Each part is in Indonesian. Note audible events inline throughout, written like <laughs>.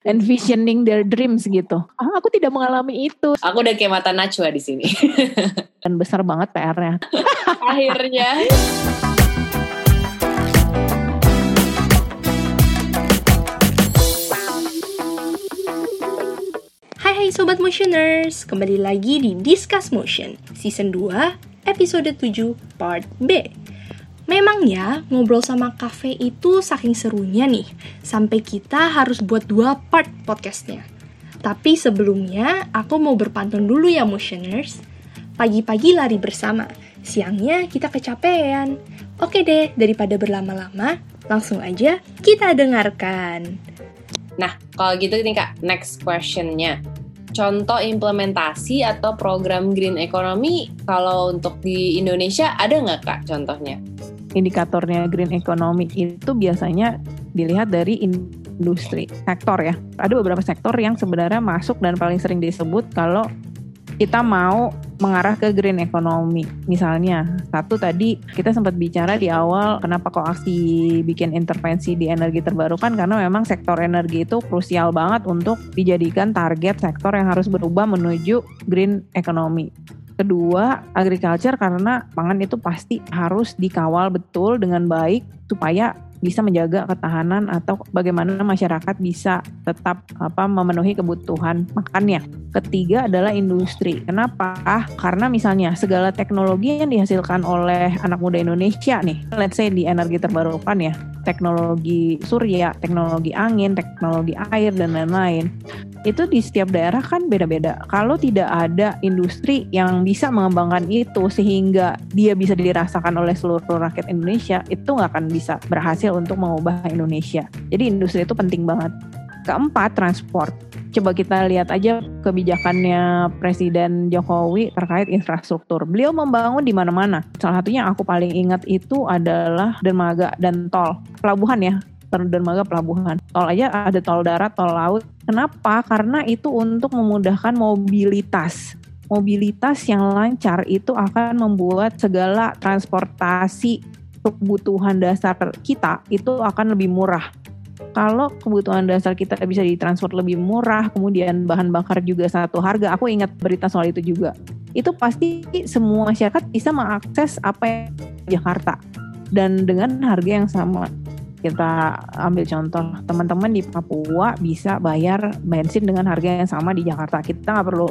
envisioning their dreams gitu. Ah, aku tidak mengalami itu. Aku udah kayak mata Najwa di sini. <laughs> Dan besar banget PR-nya. <laughs> Akhirnya. Hai hai Sobat Motioners, kembali lagi di Discuss Motion, Season 2, Episode 7, Part B. Memang ya, ngobrol sama kafe itu saking serunya nih, sampai kita harus buat dua part podcastnya. Tapi sebelumnya, aku mau berpantun dulu ya motioners. Pagi-pagi lari bersama, siangnya kita kecapean. Oke deh, daripada berlama-lama, langsung aja kita dengarkan. Nah, kalau gitu nih Kak, next questionnya. Contoh implementasi atau program green economy kalau untuk di Indonesia ada nggak Kak contohnya? indikatornya green economy itu biasanya dilihat dari industri sektor ya. Ada beberapa sektor yang sebenarnya masuk dan paling sering disebut kalau kita mau mengarah ke green economy. Misalnya, satu tadi kita sempat bicara di awal kenapa kok aksi bikin intervensi di energi terbarukan karena memang sektor energi itu krusial banget untuk dijadikan target sektor yang harus berubah menuju green economy. Kedua, agriculture karena pangan itu pasti harus dikawal betul dengan baik supaya bisa menjaga ketahanan atau bagaimana masyarakat bisa tetap apa memenuhi kebutuhan makannya. Ketiga adalah industri. Kenapa? Karena misalnya segala teknologi yang dihasilkan oleh anak muda Indonesia nih, let's say di energi terbarukan ya, teknologi surya, teknologi angin, teknologi air dan lain-lain. Itu di setiap daerah kan beda-beda. Kalau tidak ada industri yang bisa mengembangkan itu sehingga dia bisa dirasakan oleh seluruh rakyat Indonesia, itu nggak akan bisa berhasil untuk mengubah Indonesia. Jadi industri itu penting banget. Keempat, transport. Coba kita lihat aja kebijakannya Presiden Jokowi terkait infrastruktur. Beliau membangun di mana-mana. Salah satunya aku paling ingat itu adalah dermaga dan tol. Pelabuhan ya, dermaga pelabuhan. Tol aja ada tol darat, tol laut. Kenapa? Karena itu untuk memudahkan mobilitas. Mobilitas yang lancar itu akan membuat segala transportasi kebutuhan dasar kita itu akan lebih murah. Kalau kebutuhan dasar kita bisa ditransport lebih murah, kemudian bahan bakar juga satu harga, aku ingat berita soal itu juga. Itu pasti semua masyarakat bisa mengakses apa yang Jakarta. Dan dengan harga yang sama kita ambil contoh teman-teman di Papua bisa bayar bensin dengan harga yang sama di Jakarta. Kita nggak perlu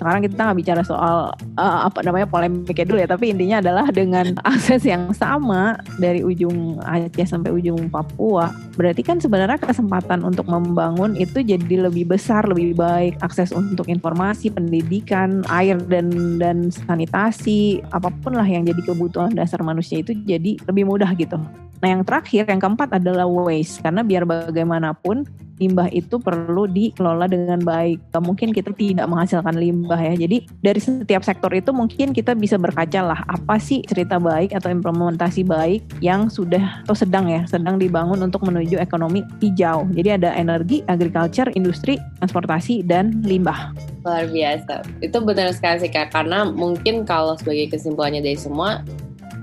sekarang kita nggak bicara soal uh, apa namanya polemiknya dulu ya. Tapi intinya adalah dengan <laughs> akses yang sama dari ujung Aceh sampai ujung Papua berarti kan sebenarnya kesempatan untuk membangun itu jadi lebih besar lebih baik. Akses untuk informasi pendidikan air dan dan sanitasi apa pun lah yang jadi kebutuhan dasar manusia itu jadi lebih mudah gitu Nah yang terakhir, yang keempat adalah waste. Karena biar bagaimanapun limbah itu perlu dikelola dengan baik. Mungkin kita tidak menghasilkan limbah ya. Jadi dari setiap sektor itu mungkin kita bisa berkaca lah apa sih cerita baik atau implementasi baik yang sudah atau sedang ya, sedang dibangun untuk menuju ekonomi hijau. Jadi ada energi, agriculture, industri, transportasi, dan limbah. Luar biasa. Itu benar sekali sih Kak. Karena mungkin kalau sebagai kesimpulannya dari semua,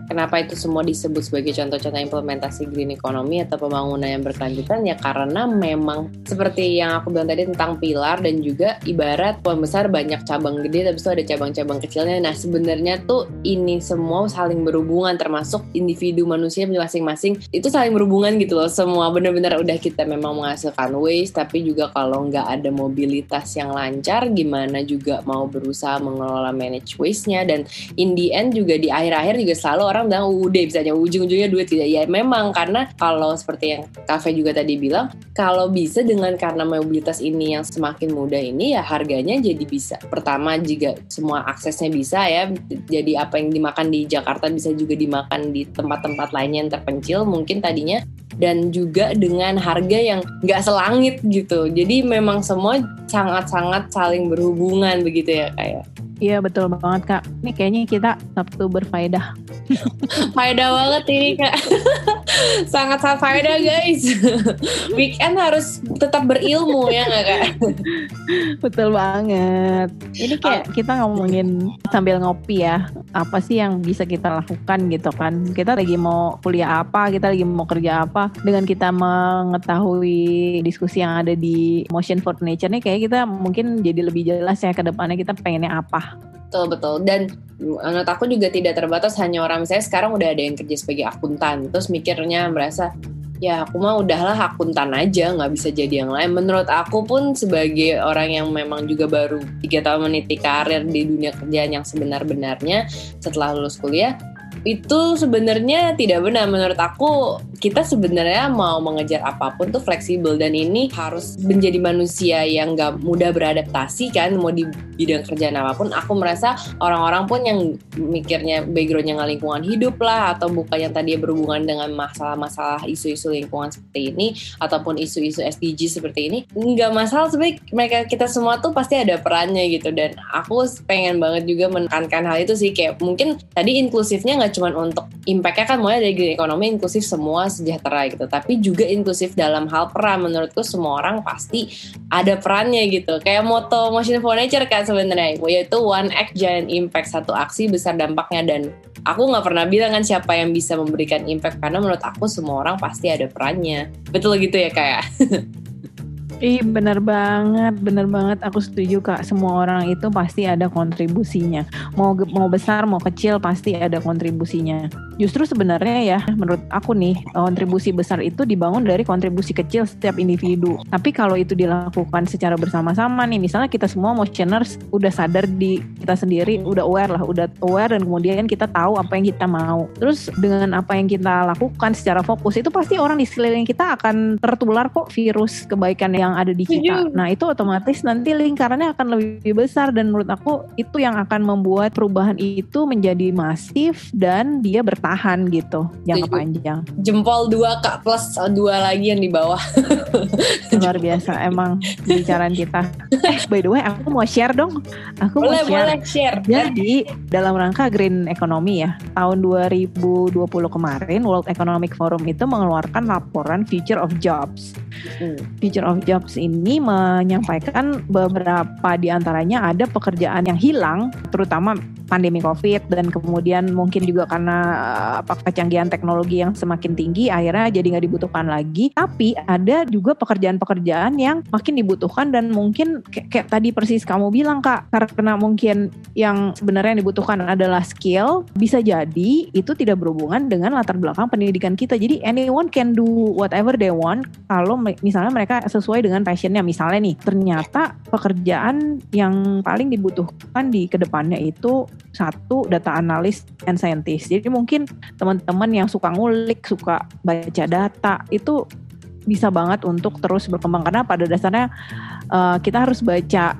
Kenapa itu semua disebut sebagai contoh-contoh implementasi green economy atau pembangunan yang berkelanjutan ya karena memang seperti yang aku bilang tadi tentang pilar dan juga ibarat pohon besar banyak cabang gede tapi itu ada cabang-cabang kecilnya. Nah sebenarnya tuh ini semua saling berhubungan termasuk individu manusia masing-masing itu saling berhubungan gitu loh. Semua benar-benar udah kita memang menghasilkan waste tapi juga kalau nggak ada mobilitas yang lancar gimana juga mau berusaha mengelola manage waste-nya dan in the end juga di akhir-akhir juga selalu orang orang bilang UUD misalnya ujung-ujungnya duit tidak ya memang karena kalau seperti yang kafe juga tadi bilang kalau bisa dengan karena mobilitas ini yang semakin mudah ini ya harganya jadi bisa. Pertama jika semua aksesnya bisa ya. Jadi apa yang dimakan di Jakarta bisa juga dimakan di tempat-tempat lainnya yang terpencil mungkin tadinya. Dan juga dengan harga yang nggak selangit gitu. Jadi memang semua sangat-sangat saling berhubungan begitu ya kayak Iya betul banget kak. Ini kayaknya kita Sabtu berfaedah. <laughs> faedah banget ini kak. <laughs> sangat sangat faedah guys. <laughs> Weekend harus tetap berilmu ya nggak kak? betul banget. Ini kayak oh. kita ngomongin sambil ngopi ya. Apa sih yang bisa kita lakukan gitu kan? Kita lagi mau kuliah apa? Kita lagi mau kerja apa? Dengan kita mengetahui diskusi yang ada di Motion for Nature nih, kayak kita mungkin jadi lebih jelas ya ke depannya kita pengennya apa Betul betul. Dan menurut aku juga tidak terbatas hanya orang misalnya sekarang udah ada yang kerja sebagai akuntan terus mikirnya merasa ya aku mah udahlah akuntan aja nggak bisa jadi yang lain. Menurut aku pun sebagai orang yang memang juga baru tiga tahun meniti karir di dunia kerjaan yang sebenar-benarnya setelah lulus kuliah itu sebenarnya tidak benar. Menurut aku kita sebenarnya mau mengejar apa pun tuh fleksibel. Dan ini harus menjadi manusia yang gak mudah beradaptasi kan mau di bidang kerjaan apa pun. Aku merasa orang-orang pun yang mikirnya backgroundnya nggak lingkungan hidup lah atau bukan yang tadi berhubungan dengan masalah-masalah isu-isu lingkungan seperti ini ataupun isu-isu SDG seperti ini nggak masalah. Sebenarnya mereka kita semua tuh pasti ada perannya gitu. Dan aku pengen banget juga menekankan hal itu sih. Kayak mungkin tadi inklusifnya nggak cuma untuk impactnya kan mulai dari green ekonomi inklusif semua sejahtera gitu. Tapi juga inklusif dalam hal peran. Menurutku semua orang pasti ada perannya gitu. Kayak moto Motion for Nature kan sebenarnya. Yaitu one act giant impact. Satu aksi besar dampaknya. Dan aku nggak pernah bilang kan siapa yang bisa memberikan impact. Karena menurut aku semua orang pasti ada perannya. Betul gitu ya kayak <laughs> Ih bener banget, bener banget. Aku setuju kak. Semua orang itu pasti ada kontribusinya. Mau mau besar mau kecil pasti ada kontribusinya. Justru sebenarnya ya, menurut aku nih kontribusi besar itu dibangun dari kontribusi kecil setiap individu. Tapi kalau itu dilakukan secara bersama-sama nih, misalnya kita semua motioners udah sadar di kita sendiri, udah aware lah, udah aware dan kemudian kita tahu apa yang kita mau. Terus dengan apa yang kita lakukan secara fokus itu pasti orang di sekeliling kita akan tertular kok virus kebaikan yang ada di kita. Nah itu otomatis nanti lingkarannya akan lebih besar dan menurut aku itu yang akan membuat perubahan itu menjadi masif dan dia bertahan gitu jangka panjang. Jempol dua kak plus dua lagi yang di bawah. <laughs> Luar biasa emang pembicaraan kita. Eh by the way aku mau share dong. Aku boleh, mau share. Boleh share. Jadi dalam rangka green economy ya tahun 2020 kemarin World Economic Forum itu mengeluarkan laporan Future of Jobs. Future of Jobs Jobs ini menyampaikan beberapa di antaranya ada pekerjaan yang hilang, terutama pandemi COVID dan kemudian mungkin juga karena eh, apa kecanggihan teknologi yang semakin tinggi, akhirnya jadi nggak dibutuhkan lagi. Tapi ada juga pekerjaan-pekerjaan yang makin dibutuhkan dan mungkin kayak, kayak tadi persis kamu bilang kak, karena mungkin yang sebenarnya yang dibutuhkan adalah skill, bisa jadi itu tidak berhubungan dengan latar belakang pendidikan kita. Jadi anyone can do whatever they want kalau misalnya mereka sesuai dengan passionnya. Misalnya nih ternyata pekerjaan yang paling dibutuhkan di ke depannya itu satu data analis and scientist. Jadi mungkin teman-teman yang suka ngulik suka baca data itu bisa banget untuk terus berkembang. Karena pada dasarnya uh, kita harus baca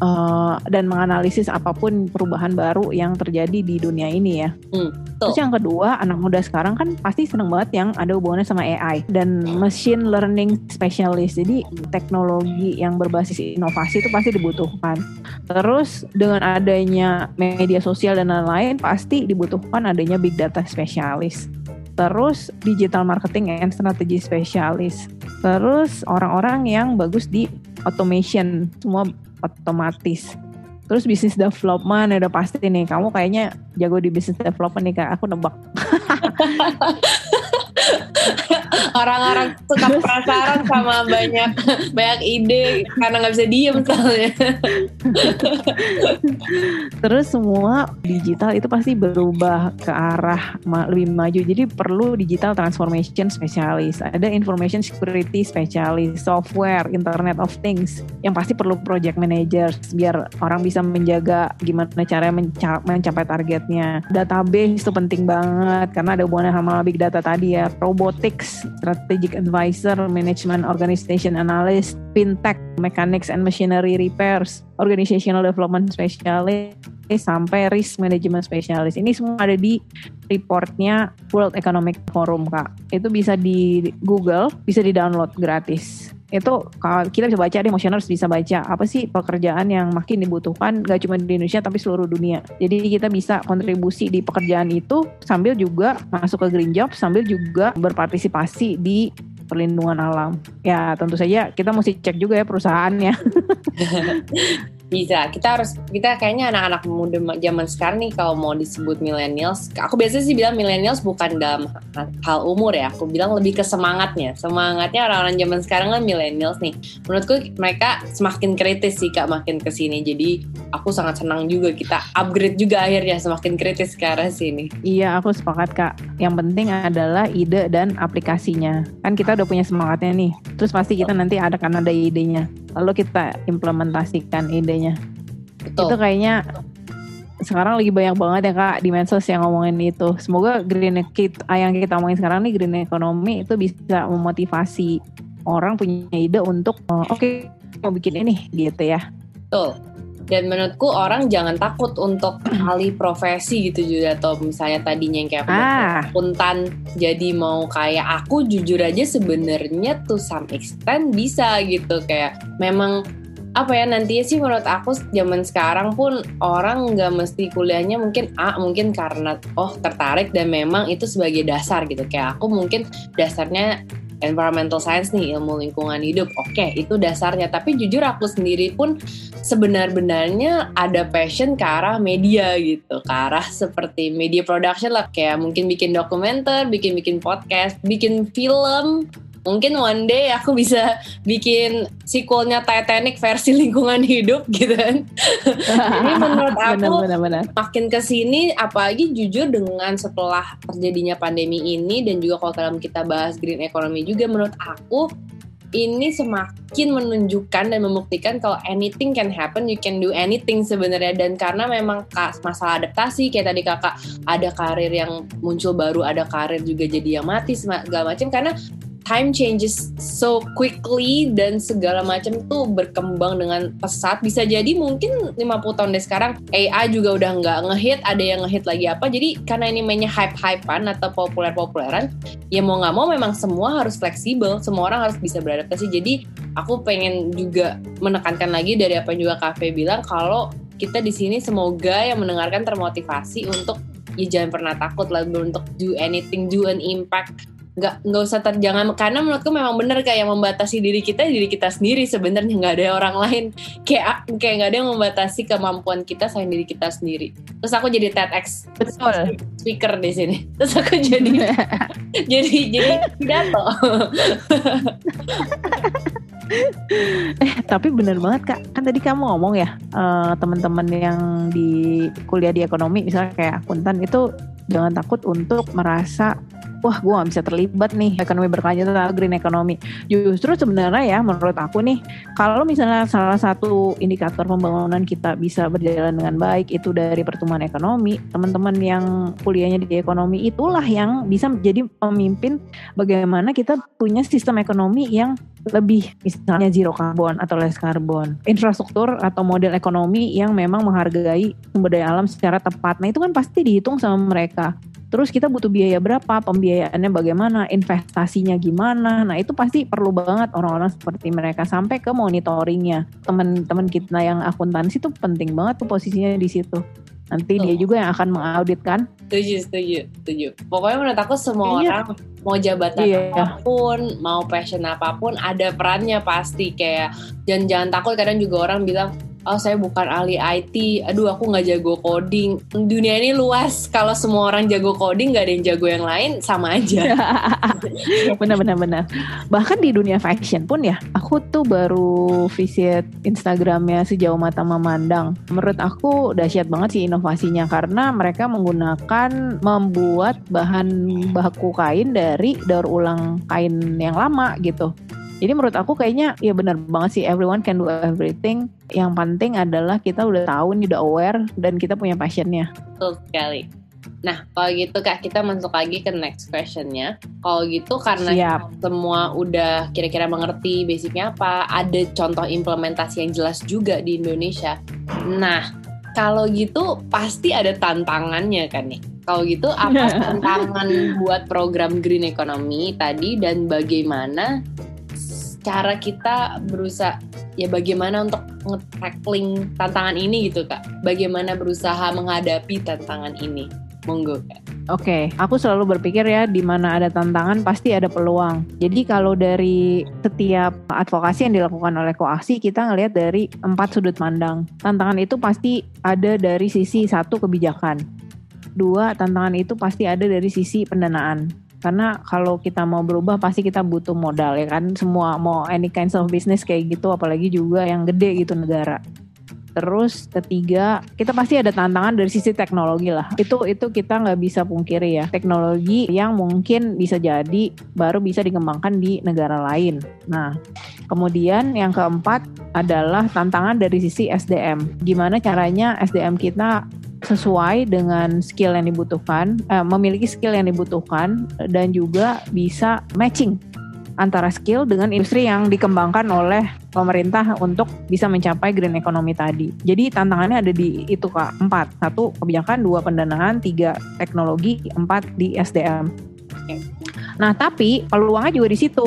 uh, dan menganalisis apa pun perubahan baru yang terjadi di dunia ini ya. Hmm, Terus yang kedua, anak muda sekarang kan pasti seneng banget yang ada hubungannya sama AI dan machine learning specialist. Jadi teknologi yang berbasis inovasi itu pasti dibutuhkan. Terus dengan adanya media sosial dan lain-lain pasti dibutuhkan adanya big data specialist terus digital marketing and strategy specialist, terus orang-orang yang bagus di automation, semua otomatis. Terus bisnis development udah pasti nih. Kamu kayaknya jago di bisnis development nih kak. Aku nebak. <laughs> orang-orang suka penasaran sama banyak banyak ide karena nggak bisa diem misalnya. Terus semua digital itu pasti berubah ke arah lebih maju. Jadi perlu digital transformation spesialis, ada information security spesialis, software, internet of things yang pasti perlu project manager biar orang bisa menjaga gimana cara mencapai targetnya. Database itu penting banget karena ada hubungannya sama big data tadi ya. Robotics strategic advisor, management organization analyst, fintech, mechanics and machinery repairs, organizational development specialist, sampai risk management specialist. Ini semua ada di reportnya World Economic Forum kak. Itu bisa di Google, bisa di download gratis. Itu kalau kita bisa baca deh motioners bisa baca apa sih pekerjaan yang makin dibutuhkan gak cuma di Indonesia tapi seluruh dunia jadi kita bisa kontribusi di pekerjaan itu sambil juga masuk ke green job sambil juga berpartisipasi di perlindungan alam. Ya tentu saja kita mesti cek juga ya perusahaannya. <laughs> Bisa, kita harus kita kayaknya anak-anak muda zaman sekarang nih kalau mau disebut millennials, aku biasanya sih bilang millennials bukan dalam hal umur ya, aku bilang lebih ke semangatnya. Semangatnya orang-orang zaman sekarang kan millennials nih. Menurutku mereka semakin kritis sih Kak makin ke sini. Jadi aku sangat senang juga kita upgrade juga akhirnya semakin kritis ke arah sini. Iya, aku sepakat Kak. Yang penting adalah ide dan aplikasinya. Kan kita udah punya semangatnya nih. Terus pasti kita nanti ada kan ada idenya. Lalu kita implementasikan ide kayaknya. Betul. Itu kayaknya sekarang lagi banyak banget ya kak di medsos yang ngomongin itu. Semoga green kit yang kita ngomongin sekarang nih green economy itu bisa memotivasi orang punya ide untuk oh, oke okay, mau bikin ini gitu ya. Betul. Dan menurutku orang jangan takut untuk alih profesi gitu juga atau misalnya tadinya yang kayak ah. akuntan jadi mau kayak aku jujur aja sebenarnya tuh some extent bisa gitu kayak memang apa ya nantinya sih menurut aku zaman sekarang pun orang nggak mesti kuliahnya mungkin A mungkin karena oh tertarik dan memang itu sebagai dasar gitu kayak aku mungkin dasarnya environmental science nih ilmu lingkungan hidup. Oke okay, itu dasarnya. Tapi jujur aku sendiri pun sebenar-benarnya ada passion ke arah media gitu ke arah seperti media production lah. Kayak mungkin bikin dokumenter bikin bikin podcast bikin film mungkin one day aku bisa bikin sequelnya Titanic versi <laughs> lingkungan hidup gitu kan. <laughs> Ini menurut aku benar, benar, benar. makin ke sini apalagi jujur dengan setelah terjadinya pandemi ini dan juga kalau dalam kita bahas green economy juga menurut aku ini semakin menunjukkan dan membuktikan kalau anything can happen, you can do anything sebenarnya dan karena memang masalah adaptasi kayak tadi kakak ada karir yang muncul baru, ada karir juga jadi yang mati segala macam karena time changes so quickly dan segala macam tuh berkembang dengan pesat. Bisa jadi mungkin 50 tahun dari sekarang AI juga udah nggak ngehit ada yang ngehit lagi apa. Jadi karena ini mainnya hype-hypean atau populer-populeran ya mau nggak mau memang semua harus fleksibel semua orang harus bisa beradaptasi. Jadi aku pengen juga menekankan lagi dari apa yang juga Cafe bilang kalau kita di sini semoga yang mendengarkan termotivasi untuk ya jangan pernah takut lah untuk do anything do an impact nggak nggak usah terjangan karena menurutku memang benar kayak yang membatasi diri kita diri kita sendiri sebenarnya nggak ada orang lain. Kayak kayak nggak ada yang membatasi kemampuan kita selain diri kita sendiri. Terus aku jadi TEDx betul. speaker di sini. Terus aku jadi <laughs> jadi jadi pidato. Eh tapi bener banget kak. Kan tadi kamu ngomong ya uh, teman-teman yang di kuliah di ekonomi misalnya kayak akuntan itu jangan takut untuk merasa wah gue gak bisa terlibat nih ekonomi berkelanjutan atau green economy. Justru sebenarnya ya menurut aku nih kalau misalnya salah satu indikator pembangunan kita bisa berjalan dengan baik itu dari pertumbuhan ekonomi, teman-teman yang kuliahnya di ekonomi itulah yang bisa menjadi pemimpin bagaimana kita punya sistem ekonomi yang lebih misalnya zero carbon atau less carbon. Infrastruktur atau model ekonomi yang memang menghargai sumber daya alam secara tepat. Nah itu kan pasti dihitung sama mereka Terus kita butuh biaya berapa, pembiayaannya bagaimana, investasinya gimana. Nah itu pasti perlu banget orang-orang seperti mereka sampai ke monitoringnya. Teman-teman kita yang akuntansi itu penting banget tuh posisinya di situ. Nanti oh. dia juga yang akan mengaudit kan? Setuju, setuju, setuju. Pokoknya menurut aku semua iya. orang mau jabatan iya. apa pun, mau passion apa pun, ada perannya pasti. Kayak jangan jangan takut kadang juga orang bilang oh saya bukan ahli IT, aduh aku nggak jago coding. Dunia ini luas, kalau semua orang jago coding nggak ada yang jago yang lain sama aja. <laughs> Benar-benar benar. Bahkan di dunia fashion pun ya, aku tuh baru visit Instagramnya sejauh mata memandang. Menurut aku dahsyat banget sih inovasinya karena mereka menggunakan membuat bahan baku kain dari daur ulang kain yang lama gitu. Jadi menurut aku kayaknya ya benar banget sih everyone can do everything. Yang penting adalah kita udah tahu nih udah aware dan kita punya passionnya. Betul sekali. Nah, kalau gitu Kak, kita masuk lagi ke next questionnya. Kalau gitu karena Siap. semua udah kira-kira mengerti basicnya apa, ada contoh implementasi yang jelas juga di Indonesia. Nah, kalau gitu pasti ada tantangannya kan nih. Kalau gitu apa <laughs> tantangan buat program Green Economy tadi dan bagaimana cara kita berusaha ya bagaimana untuk nge-tackling tantangan ini gitu kak bagaimana berusaha menghadapi tantangan ini monggo kak Oke, okay. aku selalu berpikir ya di mana ada tantangan pasti ada peluang. Jadi kalau dari setiap advokasi yang dilakukan oleh koaksi kita ngelihat dari empat sudut pandang. Tantangan itu pasti ada dari sisi satu kebijakan. Dua, tantangan itu pasti ada dari sisi pendanaan. Karena kalau kita mau berubah pasti kita butuh modal ya kan. Semua mau any kinds of business kayak gitu apalagi juga yang gede gitu negara. Terus ketiga, kita pasti ada tantangan dari sisi teknologi lah. Itu itu kita nggak bisa pungkiri ya. Teknologi yang mungkin bisa jadi baru bisa dikembangkan di negara lain. Nah, kemudian yang keempat adalah tantangan dari sisi SDM. Gimana caranya SDM kita sesuai dengan skill yang dibutuhkan, eh, memiliki skill yang dibutuhkan dan juga bisa matching antara skill dengan industri yang dikembangkan oleh pemerintah untuk bisa mencapai green economy tadi. Jadi tantangannya ada di itu kak. Empat. Satu kebijakan. Dua pendanaan. Tiga teknologi. Empat di SDM. Nah tapi peluangnya juga di situ.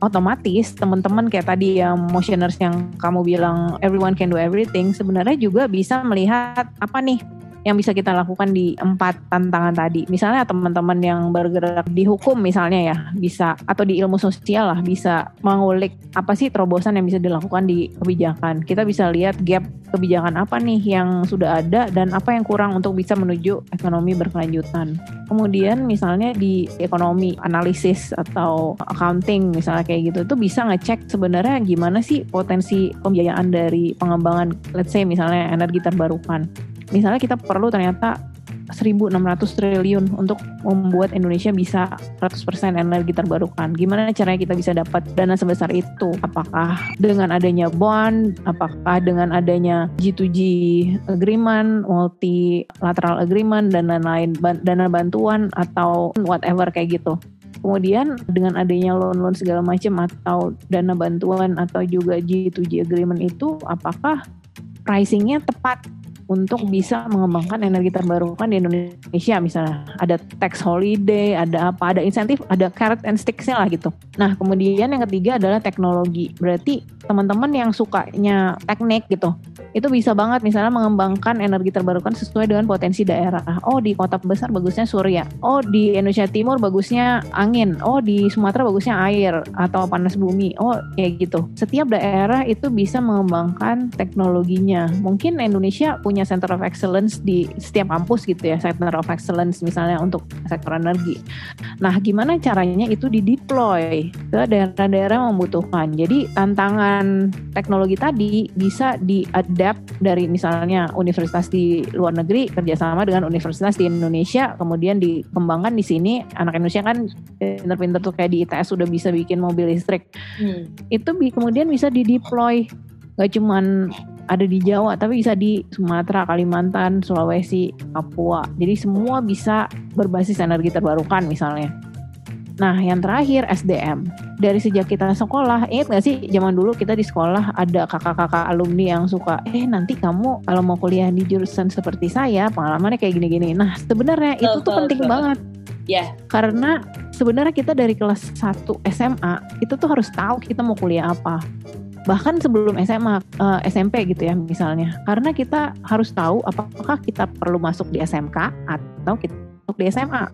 Otomatis teman-teman kayak tadi yang motioners yang kamu bilang everyone can do everything sebenarnya juga bisa melihat apa nih yang bisa kita lakukan di empat tantangan tadi. Misalnya teman-teman yang bergerak di hukum misalnya ya bisa atau di ilmu sosial lah bisa mengulik apa sih terobosan yang bisa dilakukan di kebijakan. Kita bisa lihat gap kebijakan apa nih yang sudah ada dan apa yang kurang untuk bisa menuju ekonomi berkelanjutan. Kemudian misalnya di ekonomi analisis atau accounting misalnya kayak gitu itu bisa ngecek sebenarnya gimana sih potensi pembiayaan dari pengembangan let's say misalnya energi terbarukan misalnya kita perlu ternyata 1.600 triliun untuk membuat Indonesia bisa 100% energi terbarukan. Gimana caranya kita bisa dapat dana sebesar itu? Apakah dengan adanya bond? Apakah dengan adanya G2G agreement, multilateral agreement, dan lain-lain, dana bantuan atau whatever kayak gitu? Kemudian dengan adanya loan-loan segala macam atau dana bantuan atau juga G2G agreement itu apakah pricingnya tepat untuk bisa mengembangkan energi terbarukan di Indonesia misalnya ada tax holiday ada apa ada insentif ada carrot and sticksnya lah gitu nah kemudian yang ketiga adalah teknologi berarti teman-teman yang sukanya teknik gitu itu bisa banget misalnya mengembangkan energi terbarukan sesuai dengan potensi daerah. Oh di kota besar bagusnya surya. Oh di Indonesia Timur bagusnya angin. Oh di Sumatera bagusnya air atau panas bumi. Oh kayak gitu. Setiap daerah itu bisa mengembangkan teknologinya. Mungkin Indonesia punya center of excellence di setiap kampus gitu ya, center of excellence misalnya untuk sektor energi. Nah gimana caranya itu dideploy ke daerah-daerah yang membutuhkan. Jadi tantangan teknologi tadi bisa diadapt adapt dari misalnya universitas di luar negeri kerjasama dengan universitas di Indonesia kemudian dikembangkan di sini anak Indonesia kan pinter-pinter tuh kayak di ITS sudah bisa bikin mobil listrik hmm. itu kemudian bisa dideploy gak cuman ada di Jawa tapi bisa di Sumatera, Kalimantan, Sulawesi, Papua jadi semua bisa berbasis energi terbarukan misalnya Nah, yang terakhir SDM. Dari sejak kita sekolah, ingat gak sih zaman dulu kita di sekolah ada kakak-kakak alumni yang suka, eh nanti kamu kalau mau kuliah di jurusan seperti saya, pengalamannya kayak gini-gini. Nah, sebenarnya itu tuh penting banget. Ya. Yeah. Karena sebenarnya kita dari kelas 1 SMA, itu tuh harus tahu kita mau kuliah apa bahkan sebelum SMA uh, eh, SMP gitu ya misalnya. Karena kita harus tahu apakah kita perlu masuk di SMK atau kita masuk di SMA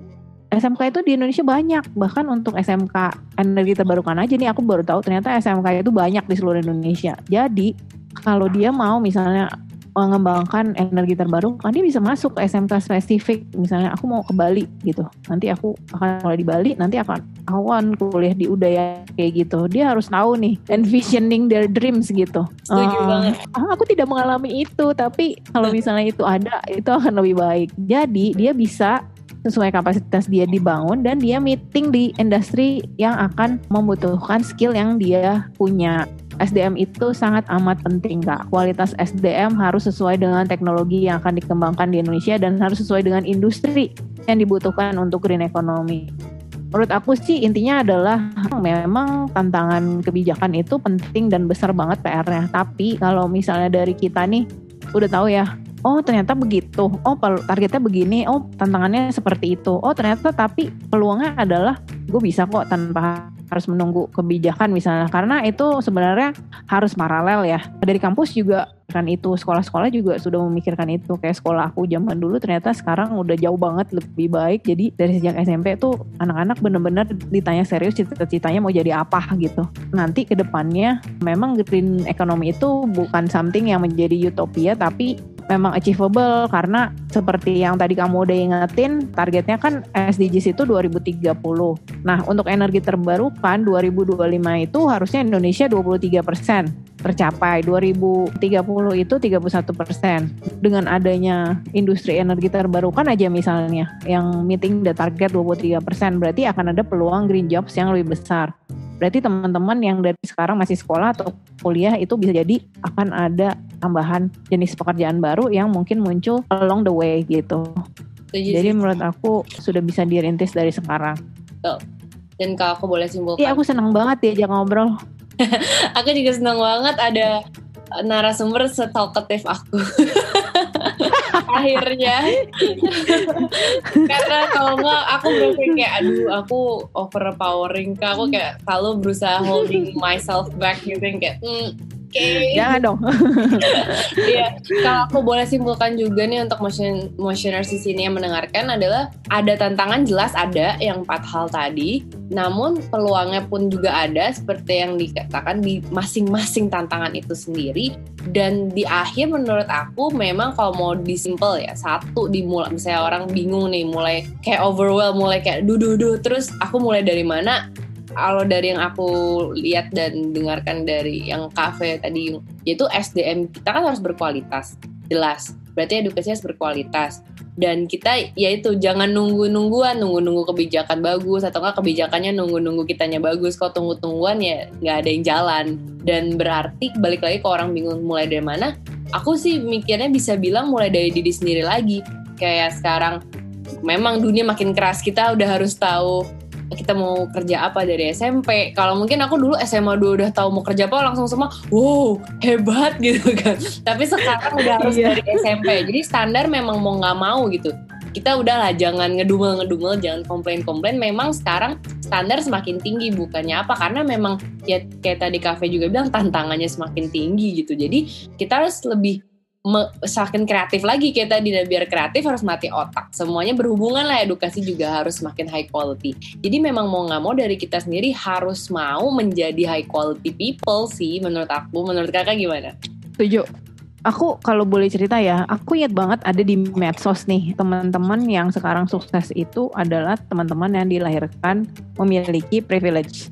SMK itu di Indonesia banyak. Bahkan untuk SMK energi terbarukan aja nih aku baru tahu ternyata SMK itu banyak di seluruh Indonesia. Jadi kalau dia mau misalnya mengembangkan energi terbarukan dia bisa masuk ke SMK spesifik. Misalnya aku mau ke Bali gitu. Nanti aku akan mulai di Bali nanti akan awan kuliah di Udaya kayak gitu. Dia harus tahu nih envisioning their dreams gitu. Setuju uh, banget. ah, aku tidak mengalami itu tapi kalau misalnya itu ada itu akan lebih baik. Jadi dia bisa sesuai kapasitas dia dibangun dan dia meeting di industri yang akan membutuhkan skill yang dia punya. SDM itu sangat amat penting kak. Kualitas SDM harus sesuai dengan teknologi yang akan dikembangkan di Indonesia dan harus sesuai dengan industri yang dibutuhkan untuk green economy. Menurut aku sih intinya adalah memang tantangan kebijakan itu penting dan besar banget PR-nya. Tapi kalau misalnya dari kita nih udah tahu ya oh ternyata begitu oh targetnya begini oh tantangannya seperti itu oh ternyata tapi peluangnya adalah gue bisa kok tanpa harus menunggu kebijakan misalnya. Karena itu sebenarnya harus paralel ya. Dari kampus juga kan itu sekolah-sekolah juga sudah memikirkan itu. Kayak sekolah aku zaman dulu ternyata sekarang udah jauh banget lebih baik. Jadi dari sejak SMP tuh anak-anak bener-bener ditanya serius cita-citanya mau jadi apa gitu. Nanti ke depannya memang green economy itu bukan something yang menjadi utopia tapi memang achievable karena seperti yang tadi kamu udah ingetin targetnya kan SDGs itu 2030. Nah untuk energi terbarukan 2025 itu harusnya Indonesia 23 persen tercapai 2030 itu 31 persen dengan adanya industri energi terbarukan aja misalnya yang meeting the target 23 persen berarti akan ada peluang green jobs yang lebih besar Berarti teman-teman yang dari sekarang masih sekolah atau kuliah itu bisa jadi akan ada tambahan jenis pekerjaan baru yang mungkin muncul along the way gitu. Jadi menurut aku sudah bisa dirintis dari sekarang. Dan kalau aku boleh simpulkan. Iya aku senang banget diajak ngobrol. <laughs> aku juga senang banget ada narasumber setalkatif aku. <laughs> akhirnya. Karena kalau nggak aku berarti kayak aduh aku overpowering kak aku kayak selalu berusaha holding myself back gitu kayak mm, okay. Jangan dong. <laughs> Iya, kalau aku boleh simpulkan juga nih untuk motion motioners di sini yang mendengarkan adalah ada tantangan jelas ada yang empat hal tadi, namun peluangnya pun juga ada seperti yang dikatakan di masing-masing tantangan itu sendiri dan di akhir menurut aku memang kalau mau disimpel ya satu dimulai misalnya orang bingung nih mulai kayak overwhelm mulai kayak duh duh terus aku mulai dari mana kalau dari yang aku lihat dan dengarkan dari yang kafe tadi yaitu SDM kita kan harus berkualitas. Jelas. Berarti edukasinya harus berkualitas. Dan kita yaitu jangan nunggu-nungguan. Nunggu-nunggu kebijakan bagus atau enggak kebijakannya nunggu-nunggu kitanya bagus. Kalau tunggu-tungguan ya nggak ada yang jalan. Dan berarti balik lagi ke orang bingung mulai dari mana. Aku sih mikirnya bisa bilang mulai dari diri sendiri lagi. Kayak sekarang memang dunia makin keras. Kita udah harus tahu kita mau kerja apa dari SMP. Kalau mungkin aku dulu SMA dulu udah tahu mau kerja apa langsung semua, wow hebat <laughs> gitu kan. Tapi sekarang udah harus iya. dari SMP. Jadi standar memang mau nggak mau gitu. Kita udahlah jangan ngedumel-ngedumel, jangan komplain-komplain. Memang sekarang standar semakin tinggi bukannya apa karena memang ya kayak tadi kafe juga bilang tantangannya semakin tinggi gitu. Jadi kita harus lebih semakin kreatif lagi kayak tadi dan biar kreatif harus mati otak. Semuanya berhubungan lah edukasi juga harus makin high quality. Jadi memang mau nggak mau dari kita sendiri harus mau menjadi high quality people sih menurut aku. Menurut kakak gimana? Setuju. Aku kalau boleh cerita ya, aku ingat banget ada di medsos nih teman-teman yang sekarang sukses itu adalah teman-teman yang dilahirkan memiliki privilege.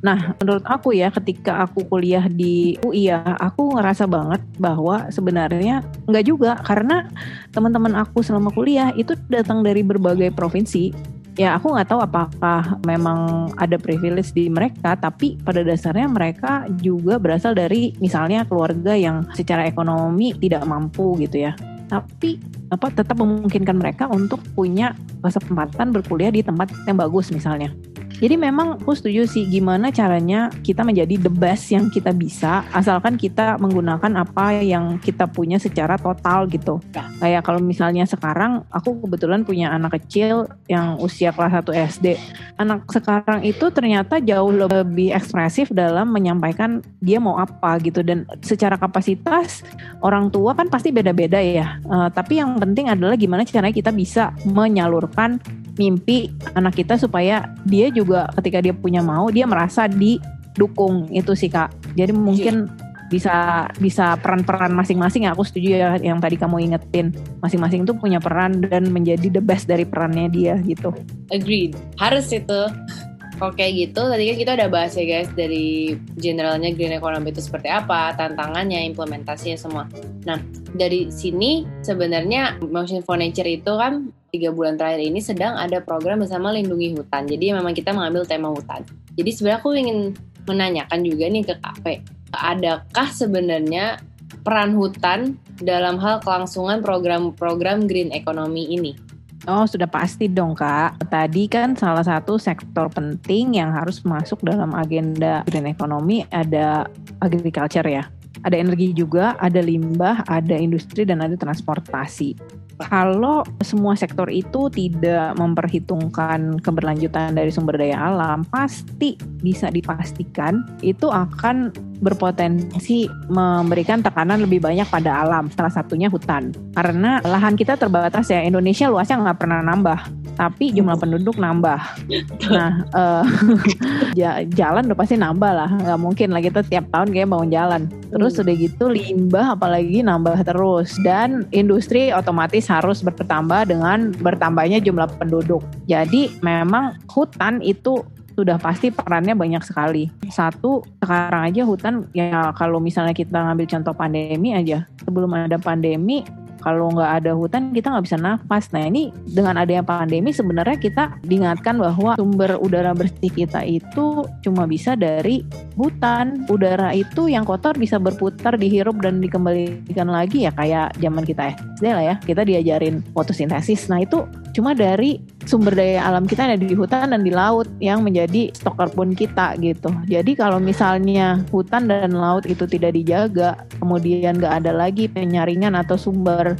Nah, menurut aku ya, ketika aku kuliah di UI ya, aku ngerasa banget bahwa sebenarnya nggak juga karena teman-teman aku selama kuliah itu datang dari berbagai provinsi. Ya, aku nggak tahu apakah memang ada privilege di mereka, tapi pada dasarnya mereka juga berasal dari misalnya keluarga yang secara ekonomi tidak mampu gitu ya. Tapi apa tetap memungkinkan mereka untuk punya kesempatan berkuliah di tempat yang bagus misalnya. Jadi memang aku setuju sih gimana caranya kita menjadi the best yang kita bisa asalkan kita menggunakan apa yang kita punya secara total gitu. Nah. Kayak kalau misalnya sekarang aku kebetulan punya anak kecil yang usia kelas 1 SD. Anak sekarang itu ternyata jauh lebih ekspresif dalam menyampaikan dia mau apa gitu dan secara kapasitas orang tua kan pasti beda-beda ya. Uh, tapi yang penting adalah gimana caranya kita bisa menyalurkan mimpi anak kita supaya dia juga ketika dia punya mau dia merasa didukung. Itu sih kak. Jadi mungkin bisa bisa peran-peran masing-masing aku setuju ya yang tadi kamu ingetin. Masing-masing tuh punya peran dan menjadi the best dari perannya dia gitu. Agreed. Harus itu. Kayak gitu, tadi kan kita udah bahas ya guys dari generalnya green economy itu seperti apa, tantangannya, implementasinya semua. Nah, dari sini sebenarnya Motion for Nature itu kan tiga bulan terakhir ini sedang ada program bersama Lindungi Hutan. Jadi memang kita mengambil tema hutan. Jadi sebenarnya aku ingin menanyakan juga nih ke Kafe, adakah sebenarnya peran hutan dalam hal kelangsungan program-program green economy ini? Oh, sudah pasti dong, Kak. Tadi kan salah satu sektor penting yang harus masuk dalam agenda green economy ada agriculture ya. Ada energi juga, ada limbah, ada industri dan ada transportasi. Kalau semua sektor itu tidak memperhitungkan keberlanjutan dari sumber daya alam, pasti bisa dipastikan itu akan berpotensi memberikan tekanan lebih banyak pada alam, salah satunya hutan. Karena lahan kita terbatas ya, Indonesia luasnya nggak pernah nambah, tapi jumlah penduduk nambah. Nah, <laughs> <laughs> uh, jalan udah pasti nambah lah, nggak mungkin lah kita tiap tahun kayak bangun jalan. Terus hmm. udah gitu limbah apalagi nambah terus dan industri otomatis harus bertambah dengan bertambahnya jumlah penduduk. Jadi memang hutan itu sudah pasti perannya banyak sekali. Satu, sekarang aja hutan ya kalau misalnya kita ngambil contoh pandemi aja, sebelum ada pandemi kalau nggak ada hutan kita nggak bisa nafas. Nah ini dengan adanya pandemi sebenarnya kita diingatkan bahwa sumber udara bersih kita itu cuma bisa dari hutan. Udara itu yang kotor bisa berputar dihirup dan dikembalikan lagi ya kayak zaman kita SD lah ya. Kita diajarin fotosintesis. Nah itu cuma dari sumber daya alam kita ada di hutan dan di laut yang menjadi stok karbon kita gitu. Jadi kalau misalnya hutan dan laut itu tidak dijaga, kemudian nggak ada lagi penyaringan atau sumber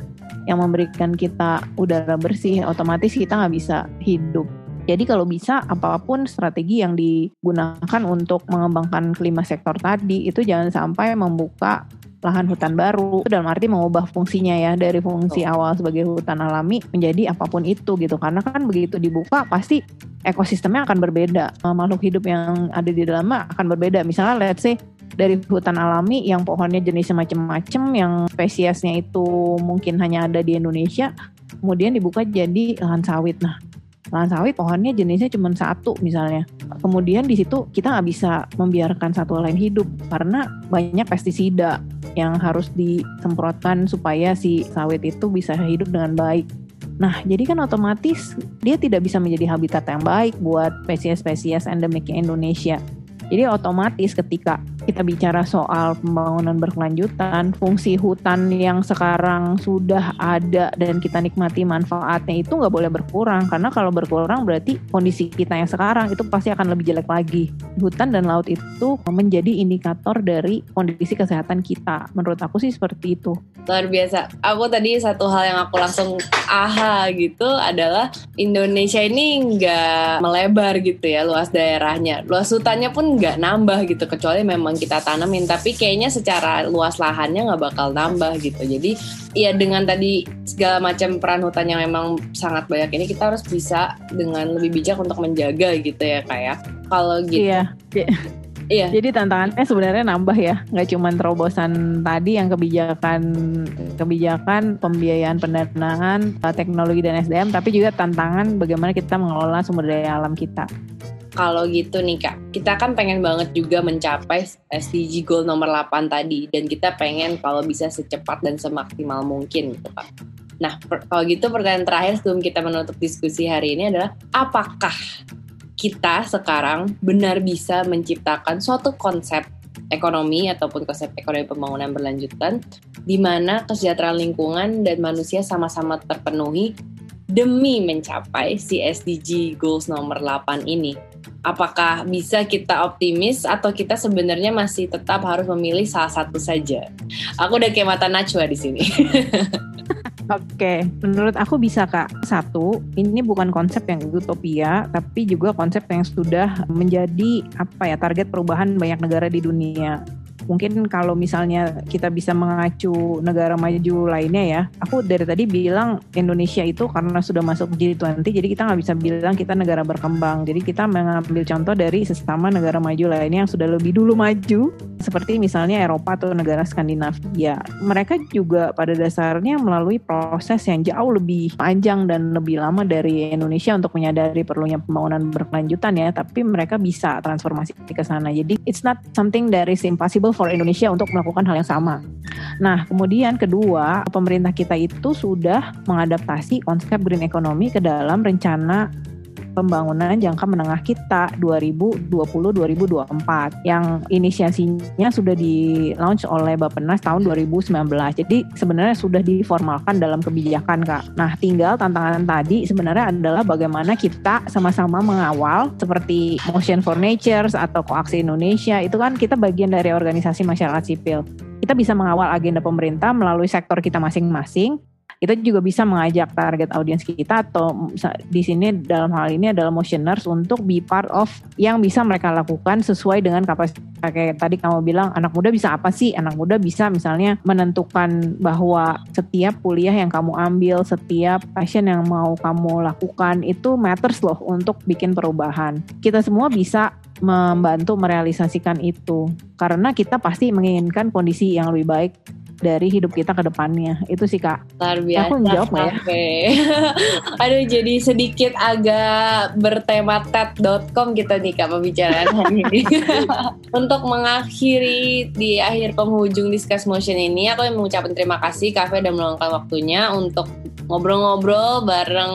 yang memberikan kita udara bersih, otomatis kita nggak bisa hidup. Jadi kalau bisa apa pun strategi yang digunakan untuk mengembangkan kelima sektor tadi itu jangan sampai membuka lahan hutan baru. Dalam arti mengubah fungsinya ya dari fungsi awal sebagai hutan alami menjadi apa pun itu gitu. Karena kan begitu dibuka pasti ekosistemnya akan berbeda. Eh, makhluk hidup yang ada di dalamnya akan berbeda. Misalnya let's say dari hutan alami yang pohonnya jenisnya macam-macam yang spesiesnya itu mungkin hanya ada di Indonesia kemudian dibuka jadi lahan sawit. Nah lahan sawit pohonnya jenisnya cuma satu misalnya. Kemudian di situ kita nggak bisa membiarkan satu lain hidup karena banyak pestisida yang harus disemprotkan supaya si sawit itu bisa hidup dengan baik. Nah, jadi kan otomatis dia tidak bisa menjadi habitat yang baik buat spesies-spesies endemik Indonesia. Jadi otomatis ketika kita bicara soal pembangunan berkelanjutan, fungsi hutan yang sekarang sudah ada dan kita nikmati manfaatnya itu nggak boleh berkurang karena kalau berkurang berarti kondisi kita yang sekarang itu pasti akan lebih jelek lagi. Hutan dan laut itu menjadi indikator dari kondisi kesehatan kita. Menurut aku sih seperti itu. Luar biasa. Aku tadi satu hal yang aku langsung aha gitu adalah Indonesia ini nggak melebar gitu ya luas daerahnya. Luas hutannya pun nggak nambah gitu kecuali memang kita tanamin tapi kayaknya secara luas lahannya nggak bakal nambah gitu. Jadi ya dengan tadi segala macam peran hutan yang memang sangat banyak ini kita harus bisa dengan lebih bijak untuk menjaga gitu ya kayak ya. kalau gitu. Iya. Iya. Jadi tantangannya sebenarnya nambah ya, nggak cuma terobosan tadi yang kebijakan kebijakan pembiayaan pendanaan teknologi dan SDM, tapi juga tantangan bagaimana kita mengelola sumber daya alam kita kalau gitu nih Kak, kita kan pengen banget juga mencapai SDG goal nomor 8 tadi dan kita pengen kalau bisa secepat dan semaksimal mungkin gitu Kak. Nah, kalau gitu pertanyaan terakhir sebelum kita menutup diskusi hari ini adalah apakah kita sekarang benar bisa menciptakan suatu konsep ekonomi ataupun konsep ekonomi pembangunan berlanjutan di mana kesejahteraan lingkungan dan manusia sama-sama terpenuhi demi mencapai si SDG goals nomor 8 ini apakah bisa kita optimis atau kita sebenarnya masih tetap harus memilih salah satu saja. Aku udah kayak mata Najwa di sini. <laughs> Oke, menurut aku bisa kak. Satu, ini bukan konsep yang utopia, tapi juga konsep yang sudah menjadi apa ya target perubahan banyak negara di dunia mungkin kalau misalnya kita bisa mengacu negara maju lainnya ya, aku dari tadi bilang Indonesia itu karena sudah masuk G20, jadi kita nggak bisa bilang kita negara berkembang. Jadi kita mengambil contoh dari sesama negara maju lainnya yang sudah lebih dulu maju, seperti misalnya Eropa atau negara Skandinavia. Mereka juga pada dasarnya melalui proses yang jauh lebih panjang dan lebih lama dari Indonesia untuk menyadari perlunya pembangunan berkelanjutan ya, tapi mereka bisa transformasi ke sana. Jadi it's not something that is impossible for Indonesia untuk melakukan hal yang sama. Nah, kemudian kedua, pemerintah kita itu sudah mengadaptasi konsep green economy ke dalam rencana pembangunan jangka menengah kita 2020-2024 yang inisiasinya sudah di launch oleh Bappenas tahun 2019. Jadi sebenarnya sudah diformalkan dalam kebijakan Kak. Nah tinggal tantangan tadi sebenarnya adalah bagaimana kita sama-sama mengawal seperti Motion for Nature atau Koaksi Indonesia itu kan kita bagian dari organisasi masyarakat sipil. Kita bisa mengawal agenda pemerintah melalui sektor kita masing-masing kita juga bisa mengajak target audiens kita atau di sini dalam hal ini adalah motioners untuk be part of yang bisa mereka lakukan sesuai dengan kapasitas. Kayak tadi kamu bilang anak muda bisa apa sih? Anak muda bisa misalnya menentukan bahwa setiap kuliah yang kamu ambil setiap passion yang mau kamu lakukan itu matters loh untuk bikin perubahan. Kita semua bisa membantu merealisasikan itu. Karena kita pasti menginginkan kondisi yang lebih baik dari hidup kita ke depannya. Itu sih Kak. Luar biasa. Aku jawab gak ya? <laughs> Aduh jadi sedikit agak bertema TED.com kita nih Kak pembicaraan hari ini. <laughs> Untuk mengakhiri di akhir penghujung Discuss Motion ini, aku yang mengucapkan terima kasih Kafe dan meluangkan waktunya untuk ngobrol-ngobrol bareng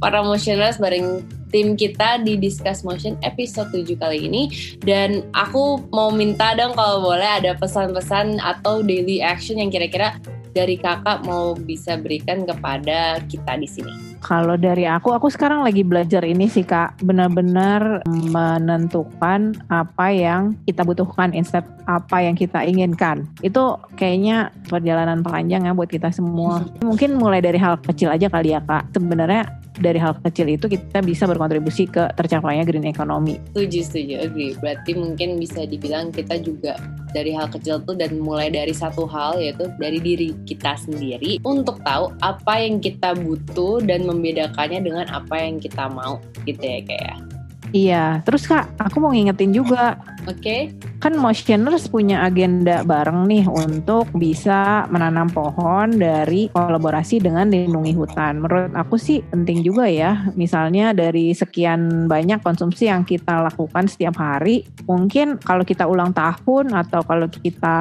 para motioners, bareng tim kita di Discuss Motion episode 7 kali ini dan aku mau minta dong kalau boleh ada pesan-pesan atau daily action yang kira-kira dari kakak mau bisa berikan kepada kita di sini. Kalau dari aku, aku sekarang lagi belajar ini sih kak, benar-benar menentukan apa yang kita butuhkan instead apa yang kita inginkan. Itu kayaknya perjalanan panjang ya buat kita semua. Mungkin mulai dari hal kecil aja kali ya kak. Sebenarnya dari hal kecil itu kita bisa berkontribusi ke tercapainya green economy. Setuju, setuju, agree. Berarti mungkin bisa dibilang kita juga dari hal kecil tuh dan mulai dari satu hal yaitu dari diri kita sendiri untuk tahu apa yang kita butuh dan membedakannya dengan apa yang kita mau gitu ya kayak. Ya. Iya, terus Kak, aku mau ngingetin juga. Oke. Okay. Kan Motioners punya agenda bareng nih untuk bisa menanam pohon dari kolaborasi dengan lindungi hutan. Menurut aku sih penting juga ya. Misalnya dari sekian banyak konsumsi yang kita lakukan setiap hari, mungkin kalau kita ulang tahun atau kalau kita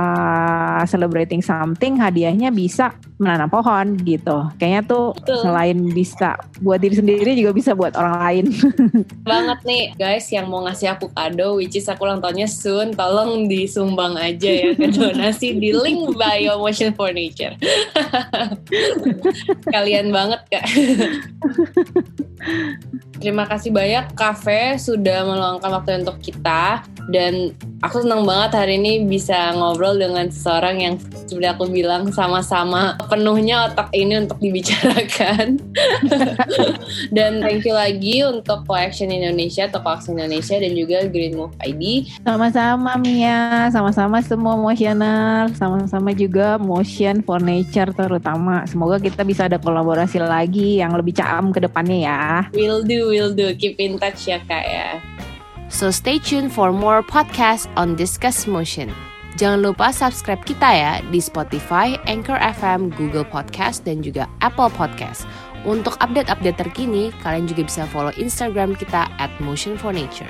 celebrating something, hadiahnya bisa menanam pohon gitu. Kayaknya tuh Betul. selain bisa buat diri sendiri juga bisa buat orang lain. <laughs> Banget nih guys yang mau ngasih aku kado which is aku ulang tahunnya soon tolong disumbang aja ya ke <laughs> donasi di link bio motion for nature <laughs> kalian banget kak. <laughs> Terima kasih banyak. Cafe sudah meluangkan waktu untuk kita dan aku senang banget hari ini bisa ngobrol dengan seseorang yang seperti aku bilang sama-sama penuhnya otak ini untuk dibicarakan. <laughs> dan thank you lagi untuk Collection Indonesia, toko aksi Indonesia dan juga Green Move ID. Sama-sama Mia, sama-sama semua motioner, sama-sama juga Motion for Nature terutama. Semoga kita bisa ada kolaborasi lagi yang lebih caam ke depannya ya. Will do will do. Keep in touch ya kak ya. So stay tuned for more podcast on Discuss Motion. Jangan lupa subscribe kita ya di Spotify, Anchor FM, Google Podcast, dan juga Apple Podcast. Untuk update-update terkini, kalian juga bisa follow Instagram kita at Motion for Nature.